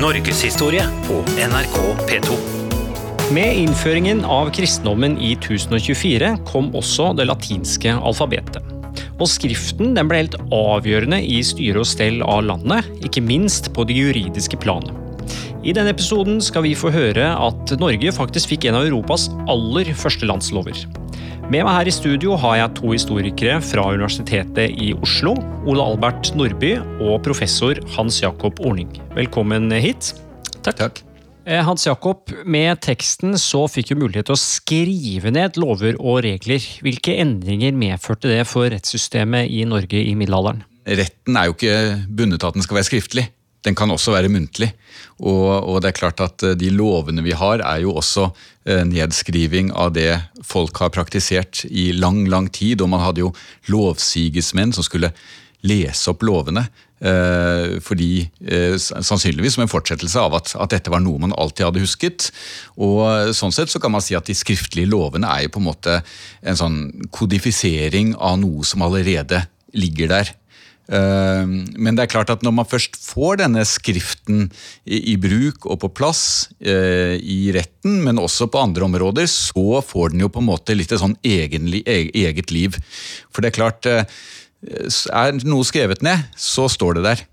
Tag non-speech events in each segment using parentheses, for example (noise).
Norgeshistorie på NRK P2. Med innføringen av kristendommen i 1024 kom også det latinske alfabetet. Og skriften ble helt avgjørende i styre og stell av landet, ikke minst på det juridiske planet. I denne episoden skal vi få høre at Norge faktisk fikk en av Europas aller første landslover. Med meg her i studio har jeg to historikere fra Universitetet i Oslo. Ole Albert Nordby og professor Hans Jakob Orning. Velkommen hit. Takk. Takk. Hans Jakob, med teksten så fikk du mulighet til å skrive ned lover og regler. Hvilke endringer medførte det for rettssystemet i Norge i middelalderen? Retten er jo ikke bundet av at den skal være skriftlig. Den kan også være muntlig. Og, og, det er klart at eh, de lovene vi har, er jo også eh, nedskriving av det folk har praktisert i lang, lang tid. Og man hadde jo lovsigesmenn som skulle lese opp lovene. Eh, fordi, Sannsynligvis som en fortsettelse av at, at, dette var noe man alltid hadde husket. Og Sånn sett så kan man si at de skriftlige lovene er jo på en måte en sånn kodifisering av noe som allerede ligger der. Ehm, men det er klart at når man først får denne skriften i, bruk og på plass eh, i retten, men også på andre områder, så får den jo på en måte litt sånn egenlig, eget liv. For det er klart, eh, er noe skrevet ned, så står det der.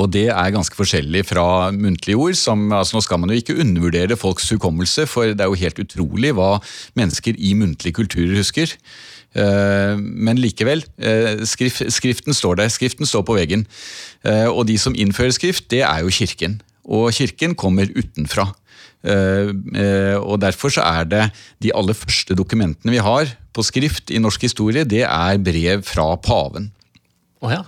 Og det er ganske forskjellig fra muntlige ord. Som, altså nå skal man jo ikke undervurdere folks hukommelse, for det er jo helt utrolig hva mennesker i muntlige kulturer husker. Eh, men likevel, eh, skrift, skriften står der. Skriften står på veggen. Eh, og de som innfører skrift, det er jo kirken. Og kirken kommer utenfra. Og Derfor så er det de aller første dokumentene vi har på skrift i norsk historie, det er brev fra paven. Oh ja.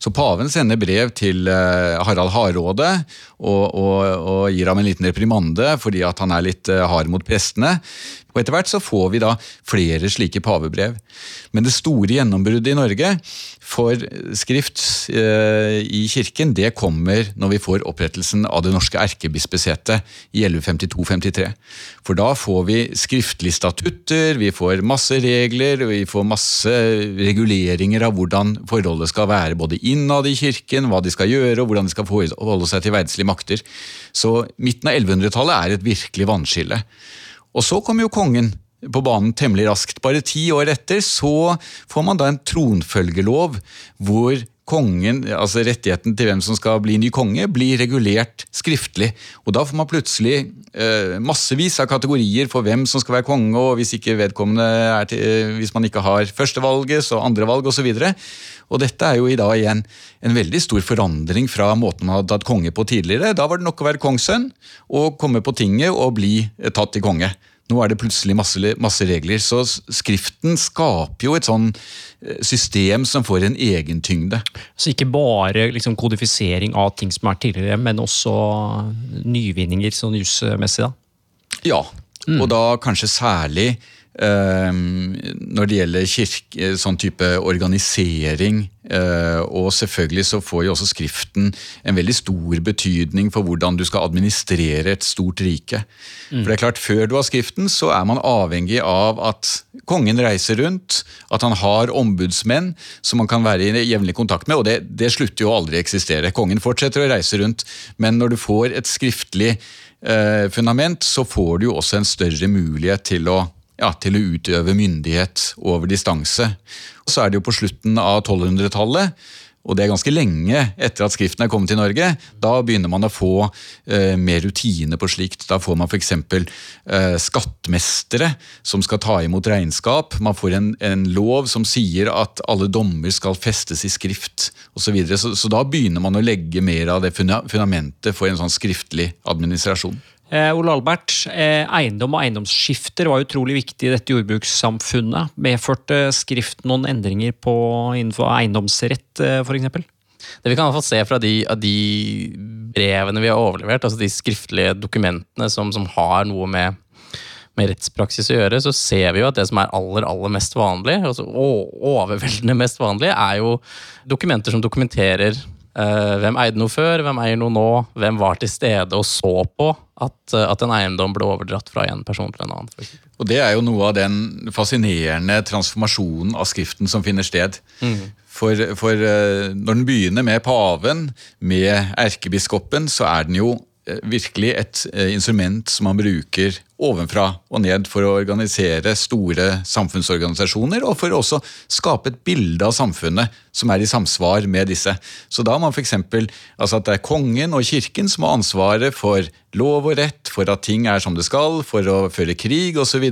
Så paven sender brev til Harald Hardråde og, og, og, gir ham en liten reprimande fordi at han er litt hard mot prestene. Og Etter hvert så får vi da flere slike pavebrev. Men det store gjennombruddet i Norge for skrift eh, i kirken, det kommer når vi får opprettelsen av det norske erkebispesetet i 1152-53. For da får vi skriftlige statutter, vi får masse regler, vi får masse reguleringer av hvordan forholdet skal være både innad i kirken, hva de skal gjøre og hvordan de skal forholde seg til verdslige makter. Så midten av 1100-tallet er et virkelig vannskille. Og så kommer jo kongen på banen temmelig raskt. Bare ti år etter så får man da en tronfølgelov hvor kongen, altså rettigheten til hvem som skal bli ny konge, blir regulert skriftlig. Og Da får man plutselig eh, massevis av kategorier for hvem som skal være konge, og hvis ikke til, eh, hvis man ikke har førstevalget, så andrevalg osv. Og dette er jo i dag igjen en veldig stor forandring fra måten man hadde hatt konge på tidligere. Da var det nok å være kongssønn og komme på tinget og bli tatt til konge. Nå er det plutselig masse, masse, regler, så skriften skaper jo et sånn eh, system som får en egen tyngde. Så ikke bare liksom, kodifisering av ting som er tidligere, men også nyvinninger sånn jusmessig? da? Ja, mm. og da kanskje særlig når det gjelder kirke, sånn type organisering. Eh, og selvfølgelig så får jo også Skriften en veldig stor betydning for hvordan du skal administrere et stort rike. Mm. For det er klart, Før du har Skriften, så er man avhengig av at kongen reiser rundt, at han har ombudsmenn som man kan være i jevnlig kontakt med. Og det, det slutter jo aldri å eksistere. Kongen fortsetter å reise rundt, men når du får et skriftlig eh, fundament, så får du jo også en større mulighet til å ja, til å utøve myndighet over distanse. Og så er det jo på slutten av 1200-tallet, og det er ganske lenge etter at Skriften er kommet til Norge, da begynner man å få eh, mer rutine på slikt. Da får man f.eks. Eh, skattmestere som skal ta imot regnskap. Man får en, en, lov som sier at alle dommer skal festes i skrift osv. Så, videre. så Så da begynner man å legge mer av det fundamentet for en sånn skriftlig administrasjon. Eh, Ole Albert, eh, eiendom og eiendomsskifter var utrolig viktig i dette jordbrukssamfunnet. Medførte Skrift noen endringer på, innenfor eiendomsrett eh, f.eks.? Det vi kan i hvert fall se fra de, de, brevene vi har overlevert, altså de skriftlige dokumentene som, som har noe med, med, rettspraksis å gjøre, så ser vi jo at det som er aller aller mest vanlig, altså overveldende mest vanlig, er jo dokumenter som dokumenterer hvem eide noe før, hvem eier noe nå, hvem var til stede og så på at, uh, at en eiendom ble overdratt fra en person til en annen. Og Det er jo noe av den fascinerende transformasjonen av Skriften som finner sted. Mm. For, for eh, når den begynner med paven, med erkebiskopen, så er den jo eh, virkelig et eh, instrument som man bruker ovenfra og ned for å organisere store samfunnsorganisasjoner, og for å også skape et bilde av samfunnet som er i samsvar med disse. Så da har man f.eks. Altså at det er kongen og kirken som har ansvaret for lov og rett, for at ting er som det skal, for å føre krig osv.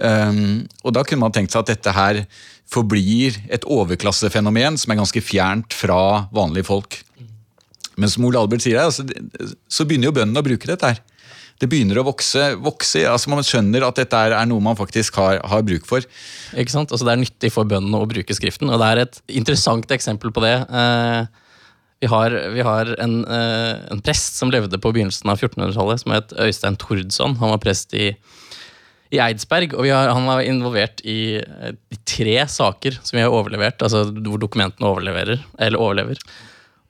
Um, og da kunne man tenkt seg at dette her forblir et overklassefenomen som er ganske fjernt fra vanlige folk. Men som Ole Albert sier, altså, så begynner jo bøndene å bruke dette her. Det begynner å vokse. vokse altså Man skjønner at dette er noe man faktisk har, har bruk for. Ikke sant? Altså Det er nyttig for bøndene å bruke skriften, og det er et interessant eksempel på det. Eh, vi har, vi har en, eh, en, prest som levde på begynnelsen av 1400-tallet, som het Øystein Tordson. Han var prest i, i Eidsberg, og har, han var involvert i, i, tre saker som vi har overlevert, altså hvor dokumentene overlever.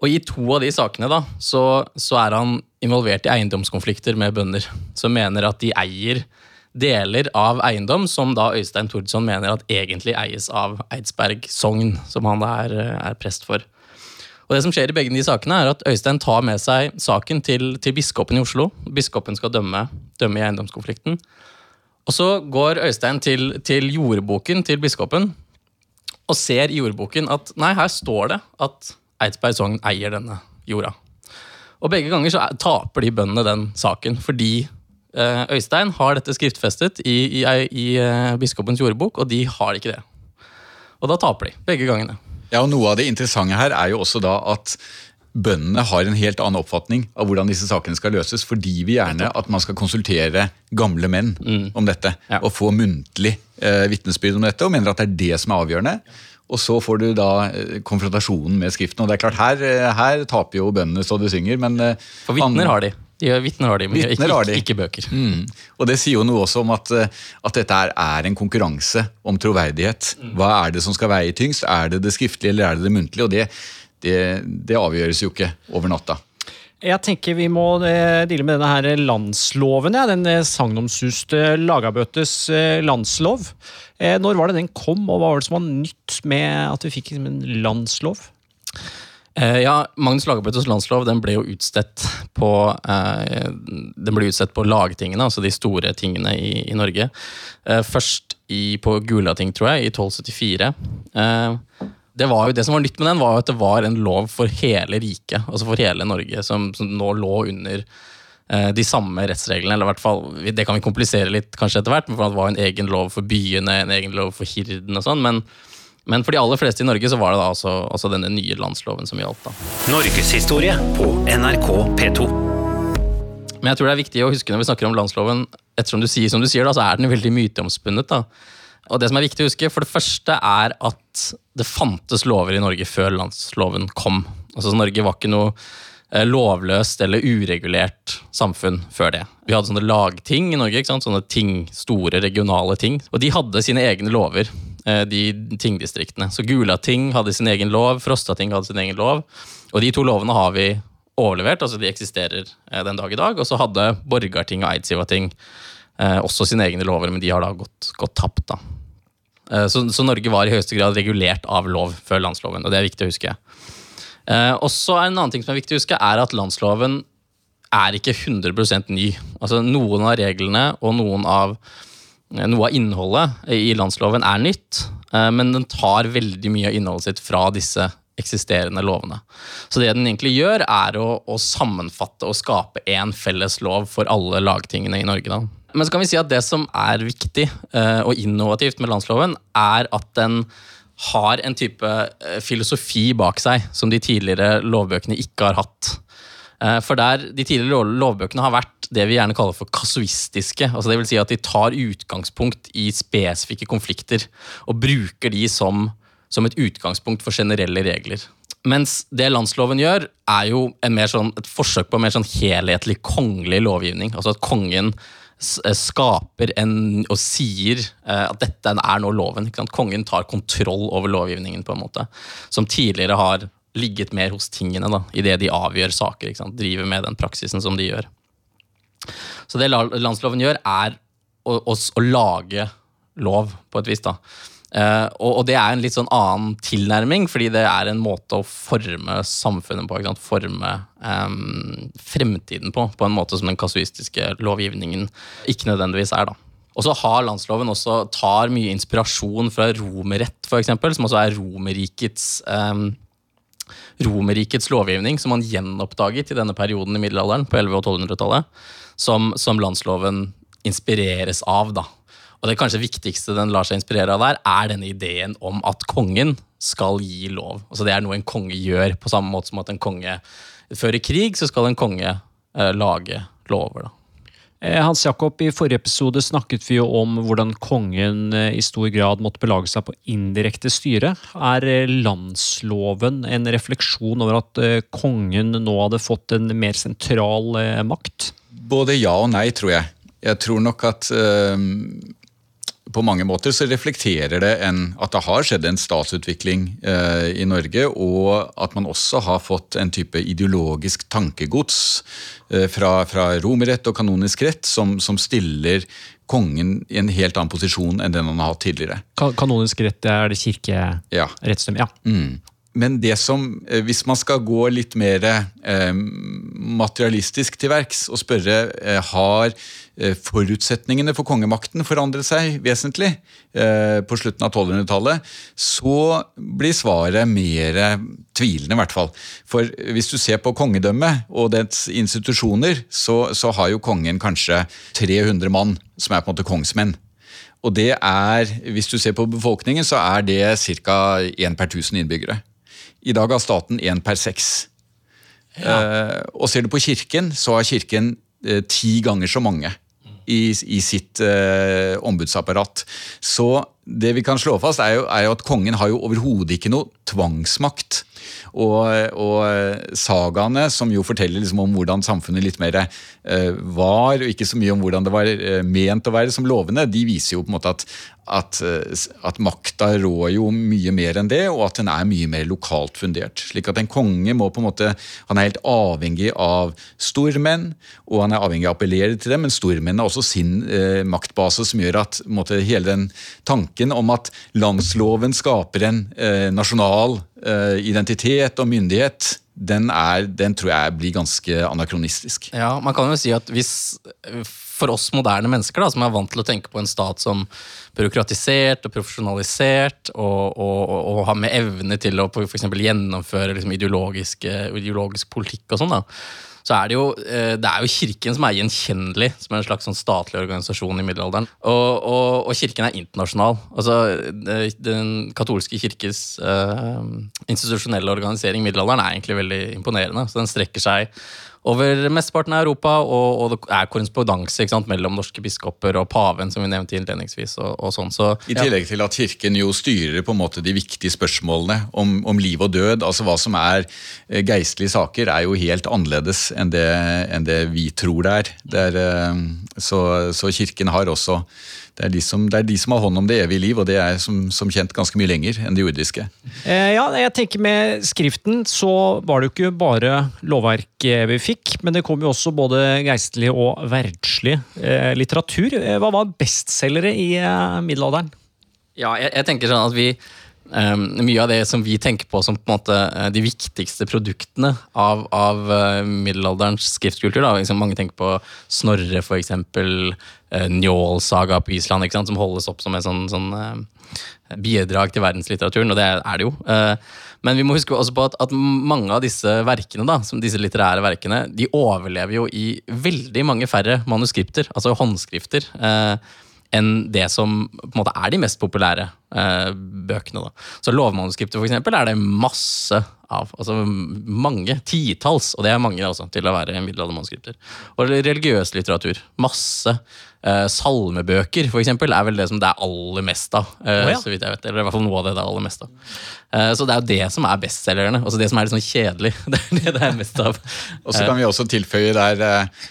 Og i to av de sakene da, så, så er han involvert i eiendomskonflikter med bønder, som mener at de eier deler av eiendom som da Øystein Tordson mener at egentlig eies av Eidsberg sogn, som han er, er, prest for. Og det som skjer i begge de sakene er at Øystein tar med seg saken til, til biskopen i Oslo. Biskopen skal dømme, dømme, i eiendomskonflikten. Og så går Øystein til, til jordboken til biskopen og ser i jordboken at nei, her står det at Eidsberg sogn eier denne jorda. Og begge ganger så taper de bøndene den saken, fordi eh, Øystein har dette skriftfestet i, i, i eh, biskopens jordbok, og de har ikke det. Og da taper de, begge gangene. Ja, og Noe av det interessante her er jo også da at bøndene har en helt annen oppfatning av hvordan disse sakene skal løses, fordi vi gjerne at man skal konsultere gamle menn mm. om dette. Ja. Og få muntlig eh, vitnesbyrd om dette, og mener at det er det som er avgjørende. Og så får du da eh, konfrontasjonen med Skriften. Og det er klart, her, eh, her taper jo bøndene så du synger, men eh, For vitner har de. Ja, Vitner har de, men ikke, har de. ikke, bøker. Mm. Og Det sier jo noe også om at, at dette er, er, en konkurranse om troverdighet. Mm. Hva er det som skal veie tyngst? Er det det skriftlige eller er det det muntlige? Og det, det, det avgjøres jo ikke over natta. Jeg tenker vi må deale med denne her landsloven. Ja. Den sagnomsuste Lagabøtes landslov. Eh, når var det den kom, og hva var det som var nytt med at vi fikk en landslov? Eh, ja, Magnus Lagabøtes landslov den ble jo utstedt på eh, den ble utstedt på lagtingene, altså de store tingene i, i Norge. Eh, først i, på Gulating, tror jeg, i 1274. Det, var jo, det som var nytt med den, var jo at det var en lov for hele riket, altså for hele Norge, som, som nå lå under Eh, de samme rettsreglene. eller hvert fall, Det kan vi komplisere litt kanskje etter hvert, for det var en egen lov for byene, en egen lov for hirden og sånn. men men for de aller fleste i Norge så var det da altså, altså denne nye landsloven som gjaldt. da. Norgeshistorie på NRK P2. Men jeg tror det er viktig å huske når vi snakker om landsloven, ettersom du sier som du sier, da, så er den veldig myteomspunnet. da. Og det som er viktig å huske, For det første er at det fantes lover i Norge før landsloven kom. Altså Norge var ikke noe Eh, lovløst eller uregulert samfunn før det. Vi hadde sånne lagting i Norge, ikke sant? sånne ting, store regionale ting. Og de hadde sine egne lover, eh, de tingdistriktene. Så Gulating hadde sin egen lov, Frostating hadde sin egen lov. Og de to lovene har vi overlevert, altså de eksisterer eh, den dag i dag. Og så hadde Borgarting og Eidsivating også sine egne lover, men de har da gått, gått tapt. da. Så, så Norge var i høyeste grad regulert av lov før landsloven, og det er viktig å huske. Og så er en annen ting som er viktig å huske, er at landsloven er ikke 100 ny. Altså Noen av reglene og noen av, eh, noe av innholdet i landsloven er nytt, eh, men den tar veldig mye av innholdet sitt fra disse eksisterende lovene. Så det den egentlig gjør, er å, å sammenfatte og skape én felles lov for alle lagtingene i Norge. Da. Men så kan vi si at det som er viktig uh, og innovativt med landsloven, er at den har en type eh, filosofi bak seg som de tidligere lovbøkene ikke har hatt. Eh, for der de tidligere lovbøkene har vært det vi gjerne kaller for kasuistiske. altså det vil si at De tar utgangspunkt i spesifikke konflikter og bruker de som, som et utgangspunkt for generelle regler. Mens det landsloven gjør, er jo sånn, et forsøk på en mer sånn helhetlig kongelig lovgivning. Altså at kongen Eh, skaper en, og sier eh, at dette er nå loven. Kongen tar kontroll over lovgivningen, på en måte. Som tidligere har ligget mer hos tingene da, i det de avgjør saker. Driver med den praksisen som de gjør. Så det landsloven gjør, er å, å, å lage lov, på et vis. da. Eh, og, og det er en litt sånn annen tilnærming, fordi det er en måte å forme samfunnet på. Forme um, fremtiden på, på en måte som den kasuistiske lovgivningen ikke nødvendigvis er. da. Og så har landsloven også tar mye inspirasjon fra romerrett, f.eks., som også er Romerrikets um, Romerrikets lovgivning, som man gjenoppdaget i denne perioden i middelalderen, på 1100- og 1200-tallet, som, som landsloven inspireres av. da. Og det kanskje viktigste den lar seg inspirere av der, er denne ideen om at kongen skal gi lov. Altså Det er noe en konge gjør, på samme måte som at en konge fører krig, så skal en konge eh, lage lover. da. Eh, Hans Jakob, I forrige episode snakket vi jo om hvordan kongen eh, i stor grad måtte belage seg på indirekte styre. Er eh, landsloven en refleksjon over at kongen nå hadde fått en mer sentral makt? Både ja og nei, tror jeg. Jeg tror nok at eh, på mange måter så reflekterer det en, at det har skjedd en statsutvikling eh, i Norge, og at man også har fått en type ideologisk tankegods eh, fra, fra romerrett og kanonisk rett som, som stiller kongen i en helt annen posisjon enn den han har hatt tidligere. Ka- Kanonisk rett er det Ja. Ja. Mm. Men det som, eh, hvis man skal gå litt mer eh, materialistisk til verks og spørre eh, har eh, forutsetningene for kongemakten forandret seg vesentlig eh, på slutten av 1200-tallet, så blir svaret mer tvilende, i hvert fall. For hvis du ser på kongedømmet og dets institusjoner, så, så har jo kongen kanskje 300 mann som er på en måte kongsmenn. Og det er, hvis du ser på befolkningen, så er det ca. én per 1000 innbyggere. I dag har staten én per seks. Eh, og ser du på kirken, så har kirken eh, ti ganger så mange i, i sitt eh, ombudsapparat. Så det vi kan slå fast, er jo, er jo at kongen har jo overhodet ikke noe tvangsmakt. Og, og sagaene, som jo forteller liksom om hvordan samfunnet litt mer eh, var, og ikke så mye om hvordan det var eh, ment å være som lovende, de viser jo på en måte at, at, eh, at makta rår jo mye mer enn det, og at den er mye mer lokalt fundert. Slik at en konge må på en måte, han er helt avhengig av stormenn, og han er avhengig av å appellere til dem, men stormennene har også sin eh, maktbase, som gjør at måte, hele den tanken om at landsloven skaper en eh, nasjonal eh, identitet og myndighet, den, er, den tror jeg blir ganske anakronistisk. Ja, man kan jo si at hvis for oss moderne mennesker da, som er vant til å tenke på en stat som byråkratisert og profesjonalisert, og, og, og, har med evne til å eksempel gjennomføre liksom, ideologisk, ideologisk politikk og sånn, da, så er det jo eh, det er jo kirken som er gjenkjennelig som er en slags sånn statlig organisasjon i middelalderen. Og, og, og kirken er internasjonal. Altså, Den katolske kirkes uh, institusjonelle organisering i middelalderen er egentlig veldig imponerende. Så den strekker seg over mesteparten av Europa, og, og det er korrespondanse sant, mellom norske biskoper og paven, som vi nevnte innledningsvis. og, og sånn. Så, I tillegg til at kirken jo styrer på en måte de viktige spørsmålene om, om liv og død. altså Hva som er eh, geistlige saker, er jo helt annerledes enn det, enn det vi tror det er. Det er eh, så, så kirken har også det er, de som, det er de som har hånd om det evige liv, og det er som, som kjent ganske mye lenger enn det jordiske. Eh, ja, jeg tenker Med skriften så var det jo ikke bare lovverk eh, vi fikk, men det kom jo også både geistlig og verdslig eh, litteratur. Eh, Hva var bestselgere i eh, middelalderen? Ja, jeg, jeg tenker sånn at vi ehm, Mye av det som vi tenker på som på måte eh, de viktigste produktene av, av eh, middelalderens skriftkultur liksom Mange tenker på Snorre, for eksempel. Uh, Njål-saga på Island, som holdes opp som en sånn, sånn uh, bidrag til verdenslitteraturen, og det er det jo. Men vi må huske også på at, at mange av disse verkene, da, som disse litterære verkene, de overlever jo i veldig mange færre manuskripter, altså håndskrifter. eh, enn det som på en måte er de mest populære eh, bøkene. Da. Så lovmanuskriptet for eksempel, er det masse av. Altså mange, titalls, og det er mange også, til å være middelaldermanuskripter. Og religiøs litteratur. Masse. Eh, salmebøker, for eksempel, er vel det som det er aller mest av. Eh, oh, ja. så vidt jeg vet, Eller i hvert fall noe av det det er aller mest av. Eh, så det er jo det som er bestselgerne. Altså det som er litt sånn kjedelig. (laughs) Det er det det er mest av. Og så kan vi også tilføye der eh,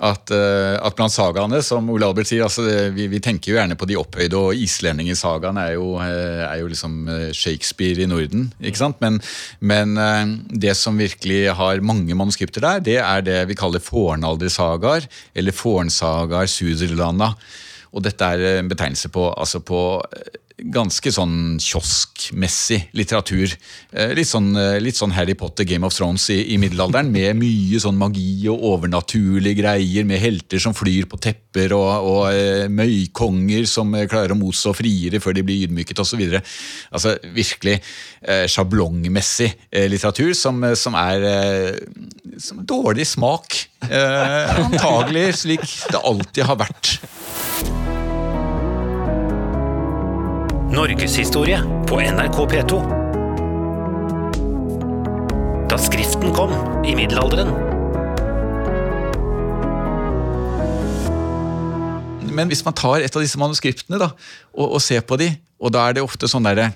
at, eh, at blant sagaene, som Ole Albert sier, altså vi, vi tenker jo gjerne på de opphøyde, og islendingesagaen er, jo, eh, er jo liksom eh, Shakespeare i Norden. ikke sant? Men, men det som virkelig har mange manuskripter der, det er det vi kaller fornaldersagaer, eller fornsagaer Suderlanda. Og dette er en betegnelse på, altså på ganske sånn kioskmessig litteratur. Eh, litt sånn, eh, litt sånn Harry Potter, Game of Thrones i, i middelalderen, med mye sånn magi og overnaturlige greier, med helter som flyr på tepper, og, og eh, møykonger som klarer å motstå friere før de blir ydmyket osv. Altså virkelig eh, sjablongmessig eh, litteratur som, som er eh, som dårlig smak. Eh, (laughs) antagelig slik det alltid har vært. Norgeshistorie på NRK P2. Da skriften kom i middelalderen. Men hvis man tar et av disse manuskriptene da, og, og ser på de, og da er det ofte sånn derre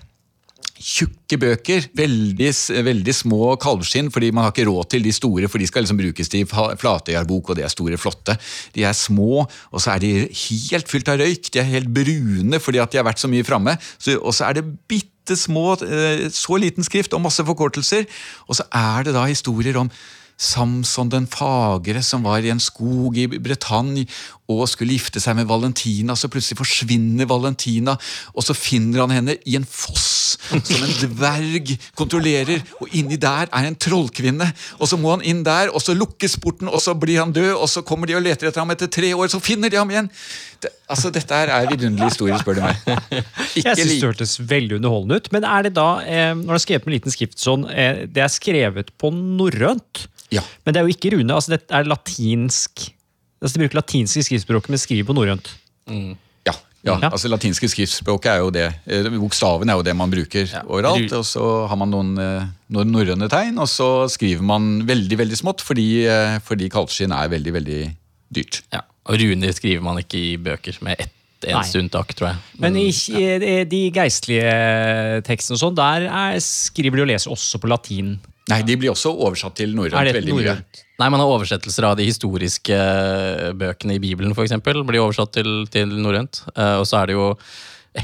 Tjukke bøker, veldig, veldig små kalvskinn, fordi man har ikke råd til de store, for de skal liksom brukes til flatøyarbok, og de er store, flotte. De er små, og så er de helt fylt av røyk. De er helt brune fordi at de har vært så mye framme. Og så er det bitte små, eh, så liten skrift og masse forkortelser. Og så er det da historier om Samson den fagre som var i en skog i Bretagne og skulle gifte seg med Valentina, så plutselig forsvinner Valentina, og så finner han henne i en foss som en dverg kontrollerer, og inni der er en trollkvinne, og så må han inn der, og så lukkes porten, og så blir han død, og så kommer de og leter etter ham etter tre år, så finner de ham igjen. Det, altså, dette her er vidunderlig historie, spør du meg. (laughs) Ikke Jeg synes det hørtes veldig underholdende ut. Men er det da, eh, når det er skrevet med liten skrift sånn, eh, det er skrevet på norrønt? Ja. Men det er jo ikke rune, altså det er latinsk altså De bruker latinske skriftspråk, men skriver på norrønt. Ja, ja, Ja. altså latinske skriftspråket er jo det. Eh, Bokstaven er jo det man bruker overalt. Og så har man noen, eh, noen norrøne tegn, og så skriver man veldig veldig smått fordi, eh, fordi kalvskinn er veldig veldig dyrt. Ja. Og runer skriver man ikke i bøker, med ett eneste unntak, tror jeg. Men i ja. de geistlige tekstene og sånn, der er, skriver de og leser også på latin. Nei, de blir også oversatt til norrønt veldig mye. Nei, man har oversettelser av de historiske eh, bøkene i Bibelen, for eksempel, blir oversatt til, til norrønt. Uh, og så er det jo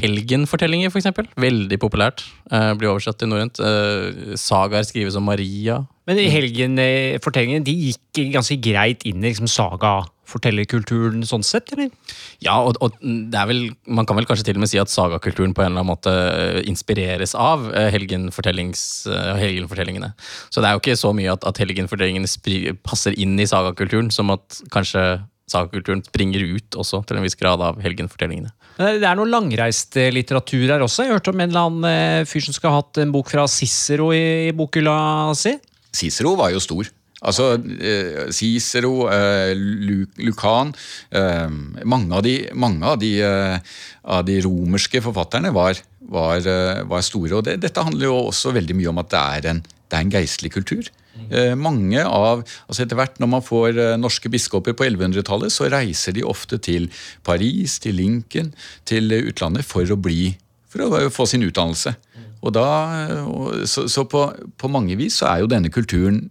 helgenfortellinger, for eksempel. Veldig populært. Uh, blir oversatt til norrønt. Uh, sagaer skrives om Maria. Men helgenfortellingene de gikk ganske greit inn i liksom, sagafortellerkulturen sånn sett, eller? Ja, og, og det er vel, man kan vel kanskje til og med si at sagakulturen på en eller annen måte eh, inspireres av eh, eh, helgenfortellingene. Så det er jo ikke så mye at, at helgenfortellingene passer inn i sagakulturen, som at kanskje sagakulturen springer ut også til en viss grad av helgenfortellingene. Det er noe langreist eh, litteratur her også. Jeg hørte om en eller annen eh, fyr som skal ha hatt en bok fra Cicero i, i bokhylla si. Cicero var jo stor. Altså eh, Cicero, eh, Lucan eh, Mange av de, mange av de, av de romerske forfatterne var, var, var store. Og det, dette handler jo også veldig mye om at det er en, det er en geistlig kultur. Mange av, altså Etter hvert når man får norske biskoper på 1100-tallet, så reiser de ofte til Paris, til Lincoln, til utlandet for å bli for å få sin utdannelse. Og da, så så på, på mange vis så er jo denne kulturen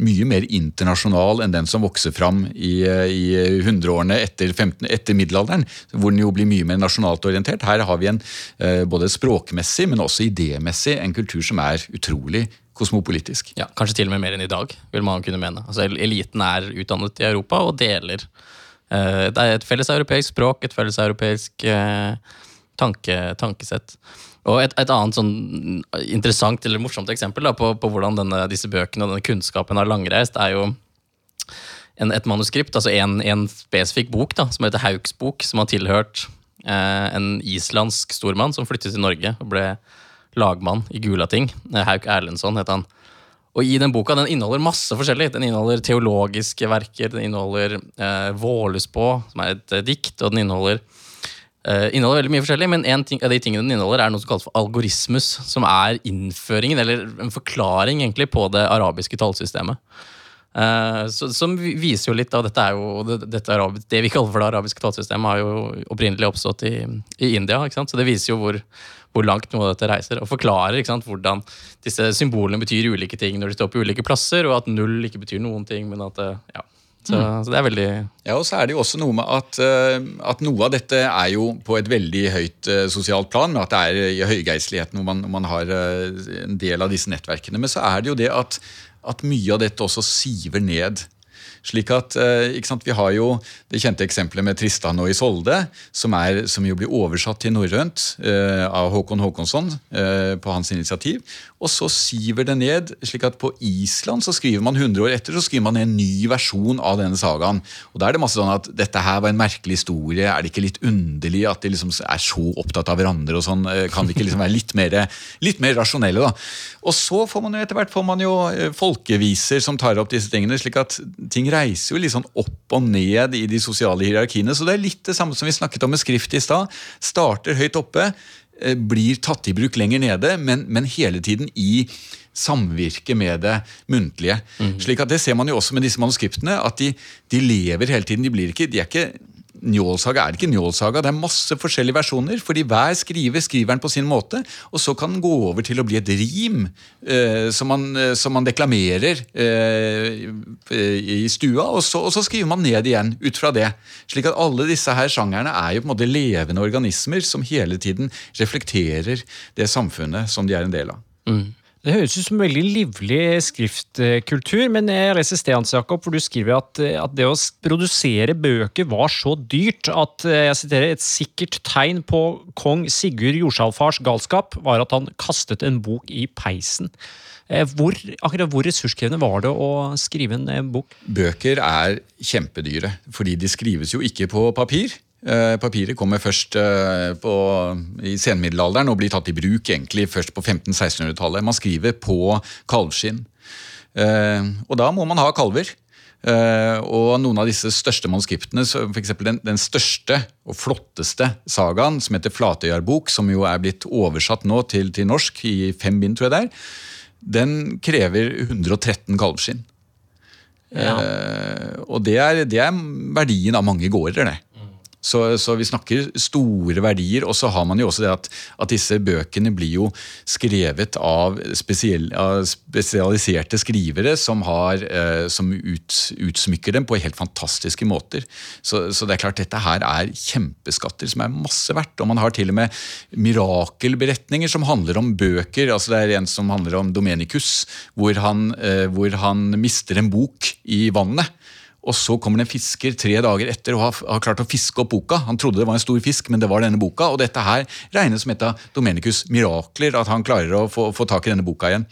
mye mer internasjonal enn den som vokser fram i, i hundreårene etter, 15 etter middelalderen, hvor den jo blir mye mer nasjonalt orientert. Her har vi en eh, både språkmessig, men også idémessig en kultur som er utrolig kosmopolitisk. Ja, Kanskje til og med mer enn i dag, vil man kunne mene. Altså, eliten er utdannet i Europa og deler. eh, det er et felles europeisk språk, et felles europeisk eh, tanke, tankesett. Og et, et annet sånn interessant eller morsomt eksempel da, på, på hvordan denne, disse bøkene og denne kunnskapen har langreist, er jo en, et manuskript, altså en, en spesifikk bok da, som heter Hauks bok, som har tilhørt eh, en islandsk stormann som flyttet til Norge og ble lagmann i Gulating. Eh, Hauk Erlendsson het han. Og i den boka, den inneholder masse forskjellig. Den inneholder teologiske verker, den inneholder eh, Vålespå, som er et dikt, og den inneholder eh, inneholder veldig mye forskjellig, men en ting, av de tingene den inneholder, er noe som kalles for algorismus, som er innføringen, eller en forklaring egentlig, på det arabiske tallsystemet. Uh, som viser jo litt av dette er jo det, dette arabi- det vi kaller for det arabiske tallsystemet, har jo opprinnelig oppstått i, i India. Så det viser jo hvor, hvor langt noe av dette reiser. Og forklarer hvordan disse symbolene betyr ulike ting når de står på ulike plasser, og at null ikke betyr noen ting. men at det, ja. Så, så det er veldig Ja, og så er det jo også noe med at, eh, at noe av dette er jo på et veldig høyt eh, sosialt plan, med at det er i høygeistligheten hvor man, hvor man har eh, en del av disse nettverkene. Men så er det jo det at, at mye av dette også siver ned. Slik at, ikke sant, Vi har jo det kjente eksempelet med Tristan og Isolde, som, er, som jo blir oversatt til norrønt eh, av Håkon Håkonsson eh, på hans initiativ. Og så siver det ned, slik at på Island så skriver man 100 år etter så skriver man en ny versjon av denne sagaen. Og Da er det masse sånn at dette her var en merkelig historie, er det ikke litt underlig at de liksom er så opptatt av hverandre? og sånn, eh, Kan de ikke liksom være litt mer, litt mer rasjonelle? da? Og så får man jo etter hvert får man jo eh, folkeviser som tar opp disse tingene, slik at ting reiser jo litt sånn opp og ned i de sosiale hierarkiene. Så det er litt det samme som vi snakket om med skrift i stad. Starter høyt oppe, blir tatt i bruk lenger nede, men, men hele tiden i samvirke med det muntlige. Slik at Det ser man jo også med disse manuskriptene, at de, de lever hele tiden. De, blir ikke, de er ikke Njålsaga er ikke Njålsaga, det er masse forskjellige versjoner. fordi hver skriver skriver den på sin måte, og så kan den gå over til å bli et rim eh, som, man, eh, som, man, deklamerer eh, i stua, og så, og så, skriver man ned igjen ut fra det. Slik at alle disse her sjangerne er jo på en måte levende organismer som hele tiden reflekterer det samfunnet som de er en del av. Mm. Det høres ut som veldig livlig skriftkultur, men jeg leser Steans, Jakob, hvor du skriver at, at, det å produsere bøker var så dyrt at jeg siterer, et sikkert tegn på kong Sigurd Jordsalfars galskap var at han kastet en bok i peisen. Eh, hvor, akkurat hvor ressurskrevende var det å skrive en bok? Bøker er kjempedyre, fordi de skrives jo ikke på papir. Eh, papiret kommer først eh, på, i senmiddelalderen og blir tatt i bruk egentlig først på 1500-1600-tallet. Man skriver på kalvskinn. Eh, og da må man ha kalver. Og noen av disse største manuskriptene, f.eks. Den, den største og flotteste sagaen, som heter Flatøyarbok, som jo er blitt oversatt nå til, til norsk i fem bind, tror jeg det er, den krever 113 kalvskinn. Ja. og det er, det er verdien av mange gårder, det. Så, så, vi snakker store verdier. Og så har man jo også det at, at disse bøkene blir jo skrevet av, spesiell, av spesialiserte skrivere som, har, eh, som ut, utsmykker dem på helt fantastiske måter. Så, så, det er klart dette her er kjempeskatter som er masse verdt. Og man har til og med mirakelberetninger som handler om bøker. altså Det er en som handler om Domenicus, hvor han, eh, hvor han mister en bok i vannet. Og så kommer det en fisker tre dager etter og har, har, klart å fiske opp boka. Han trodde det var en stor fisk, men det var denne boka. Og dette her regnes som et av Domenicus' mirakler, at han klarer å få, få, tak i denne boka igjen.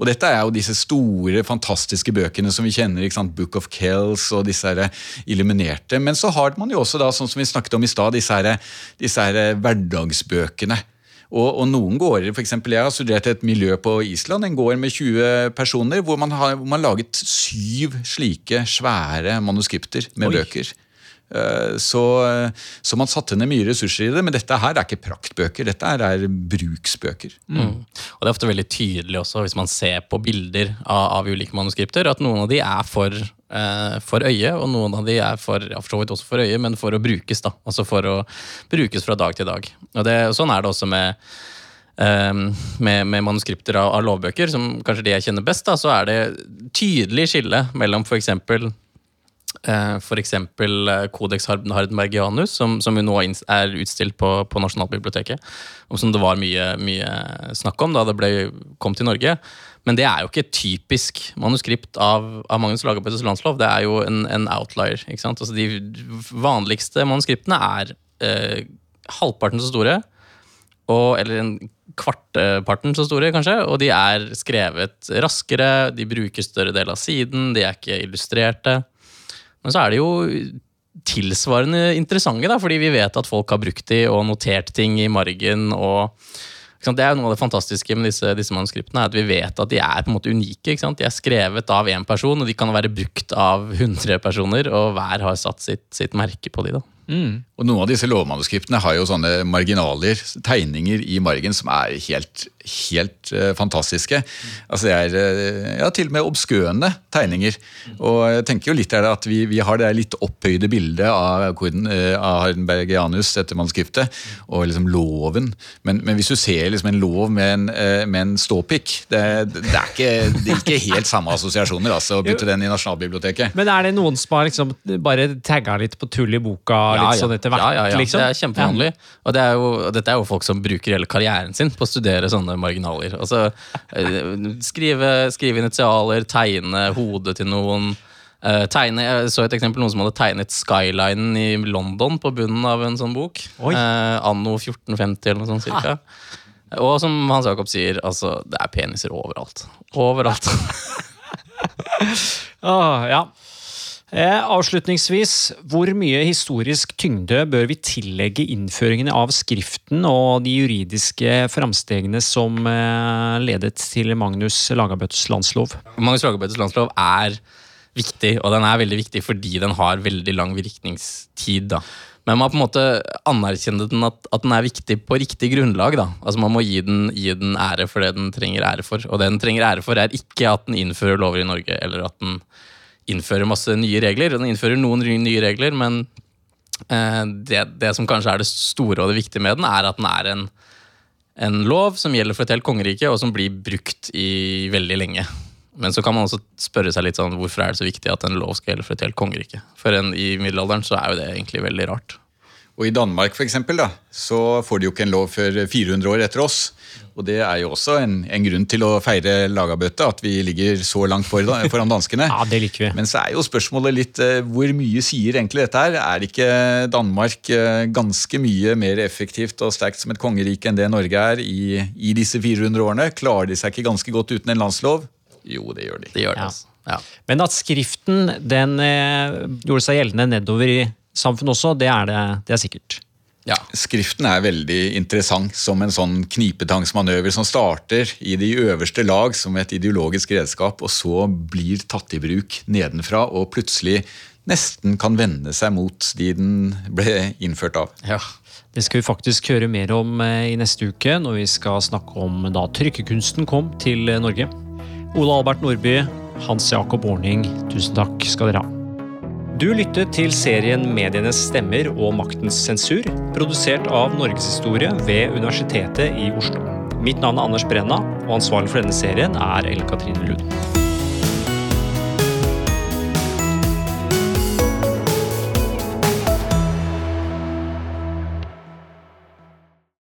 Og dette er jo disse store, fantastiske bøkene som vi kjenner. ikke sant? Book of Kells og disse her illuminerte. Men så har man jo også, da, sånn som vi snakket om i stad, disse, disse her hverdagsbøkene og, og noen gårder, f.eks. jeg har studert et miljø på Island, en gård med 20 personer, hvor man har, hvor man laget syv slike svære manuskripter med Oi. bøker. Eh, så, så, man satte ned mye ressurser i det, men dette her er ikke praktbøker, dette her er bruksbøker. Mm. Mm. Og Det er ofte veldig tydelig også, hvis man ser på bilder av, av ulike manuskripter, at noen av de er for, for øye, og noen av de er for, ja, for så vidt også for øye, men for å brukes. da, Altså for å brukes fra dag til dag. Og det, Sånn er det også med Um, med, med, manuskripter av, av, lovbøker, som kanskje de jeg kjenner best, da, så er det tydelig skille mellom f.eks. Eh, F.eks. Kodeks Hardenbergianus, som, som jo nå er utstilt på, på Nasjonalbiblioteket. Og som det var mye, mye, snakk om da det ble, kom til Norge. Men det er jo ikke et typisk manuskript av, av Magnus Lagerbøttes landslov. Det er jo en, en outlier. ikke sant? Altså De vanligste manuskriptene er eh, halvparten så store. Og, eller en kvartparten så store, kanskje. Og de er skrevet raskere, de bruker større del av siden, de er ikke illustrerte. Men så er det jo tilsvarende interessante, da, fordi vi vet at folk har brukt de og notert ting i margen. og det er jo noe av det fantastiske med disse, disse manuskriptene, at vi vet at de er på en måte unike. De er skrevet av én person, og de kan være brukt av 100 personer, og hver har satt sitt, sitt merke på de. da. Mm. Og Noen av disse lovmanuskriptene har jo sånne marginaler, tegninger i margen, som er helt, helt uh, fantastiske. Altså Det er uh, ja, til og med obskøne tegninger. Og jeg tenker jo litt der at vi, vi har det litt opphøyde bildet av, uh, av Hardenbergianus, dette manuskriptet, og liksom loven. Men, men, hvis du ser liksom en lov med en, med en ståpikk, det, det, er ikke, det, er ikke, helt samme assosiasjoner altså, å putte den i Nasjonalbiblioteket. Men er det noen som har liksom bare tagga litt på tull i boka? litt ja, sånn etter hvert. Ja, ja, ja. Liksom. Det er kjempevanlig. Og, det er jo, dette er jo folk som bruker hele karrieren sin på å studere sånne marginaler. Altså, skrive, skrive initialer, tegne hodet til noen. Eh, tegne, jeg så et eksempel noen som hadde tegnet skylinen i London på bunnen av en sånn bok. Oi. Eh, anno 1450 eller noe sånt cirka. Og som Hans Jakob sier, altså, det er peniser overalt. Overalt. oh, (laughs) ja. Eh, avslutningsvis, hvor mye historisk tyngde bør vi tillegge innføringen av skriften og de juridiske framstegene som eh, ledet til Magnus Lagabøtes landslov? Magnus Lagabøtes landslov er viktig, og den er veldig viktig fordi den har veldig lang virkningstid. da. Men man har på en måte anerkjenne den at, at den er viktig på riktig grunnlag. da. Altså Man må gi den, gi den ære for det den trenger ære for. Og det den trenger ære for, er ikke at den innfører lover i Norge, eller at den innfører masse nye regler. Den innfører noen nye regler, men eh, det, det som kanskje er det store og det viktige med den, er at den er en, en lov som gjelder for et helt kongerike, og som blir brukt i veldig lenge. Men så kan man også spørre seg litt sånn, hvorfor er det så viktig at en lov skal gjelde for et helt kongerike? For en, i middelalderen så er jo det egentlig veldig rart. Og I Danmark for eksempel, da, så får de jo ikke en lov før 400 år etter oss. Og Det er jo også en, en grunn til å feire lagabøtta, at vi ligger så langt foran, foran danskene. (laughs) Ja, det liker vi. Men så er jo spørsmålet litt eh, hvor mye sier egentlig dette her? Er ikke Danmark eh, ganske mye mer effektivt og sterkt som et kongerike enn det Norge er i, i disse 400 årene? Klarer de seg ikke ganske godt uten en landslov? Jo, det gjør de. Det gjør det, Ja. altså. Ja. Men at skriften den eh, gjorde seg gjeldende nedover i samfunnet også, det er, det, det er sikkert. ja. Skriften er veldig interessant som en sånn knipetangsmanøver som starter i de øverste lag som et ideologisk redskap, og så blir tatt i bruk nedenfra og plutselig nesten kan vende seg mot de den ble innført av. ja. Det skal vi faktisk høre mer om eh, i neste uke, når vi skal snakke om da trykkekunsten kom til Norge. Ole Albert Nordby, Hans Jakob Orning, tusen takk skal dere ha. Du lyttet til serien Medienes stemmer og maktens sensur, produsert av Norgeshistorie ved Universitetet i Oslo. Mitt navn er Anders Brenna, og ansvarlig for denne serien er Ellen Katrine Lund.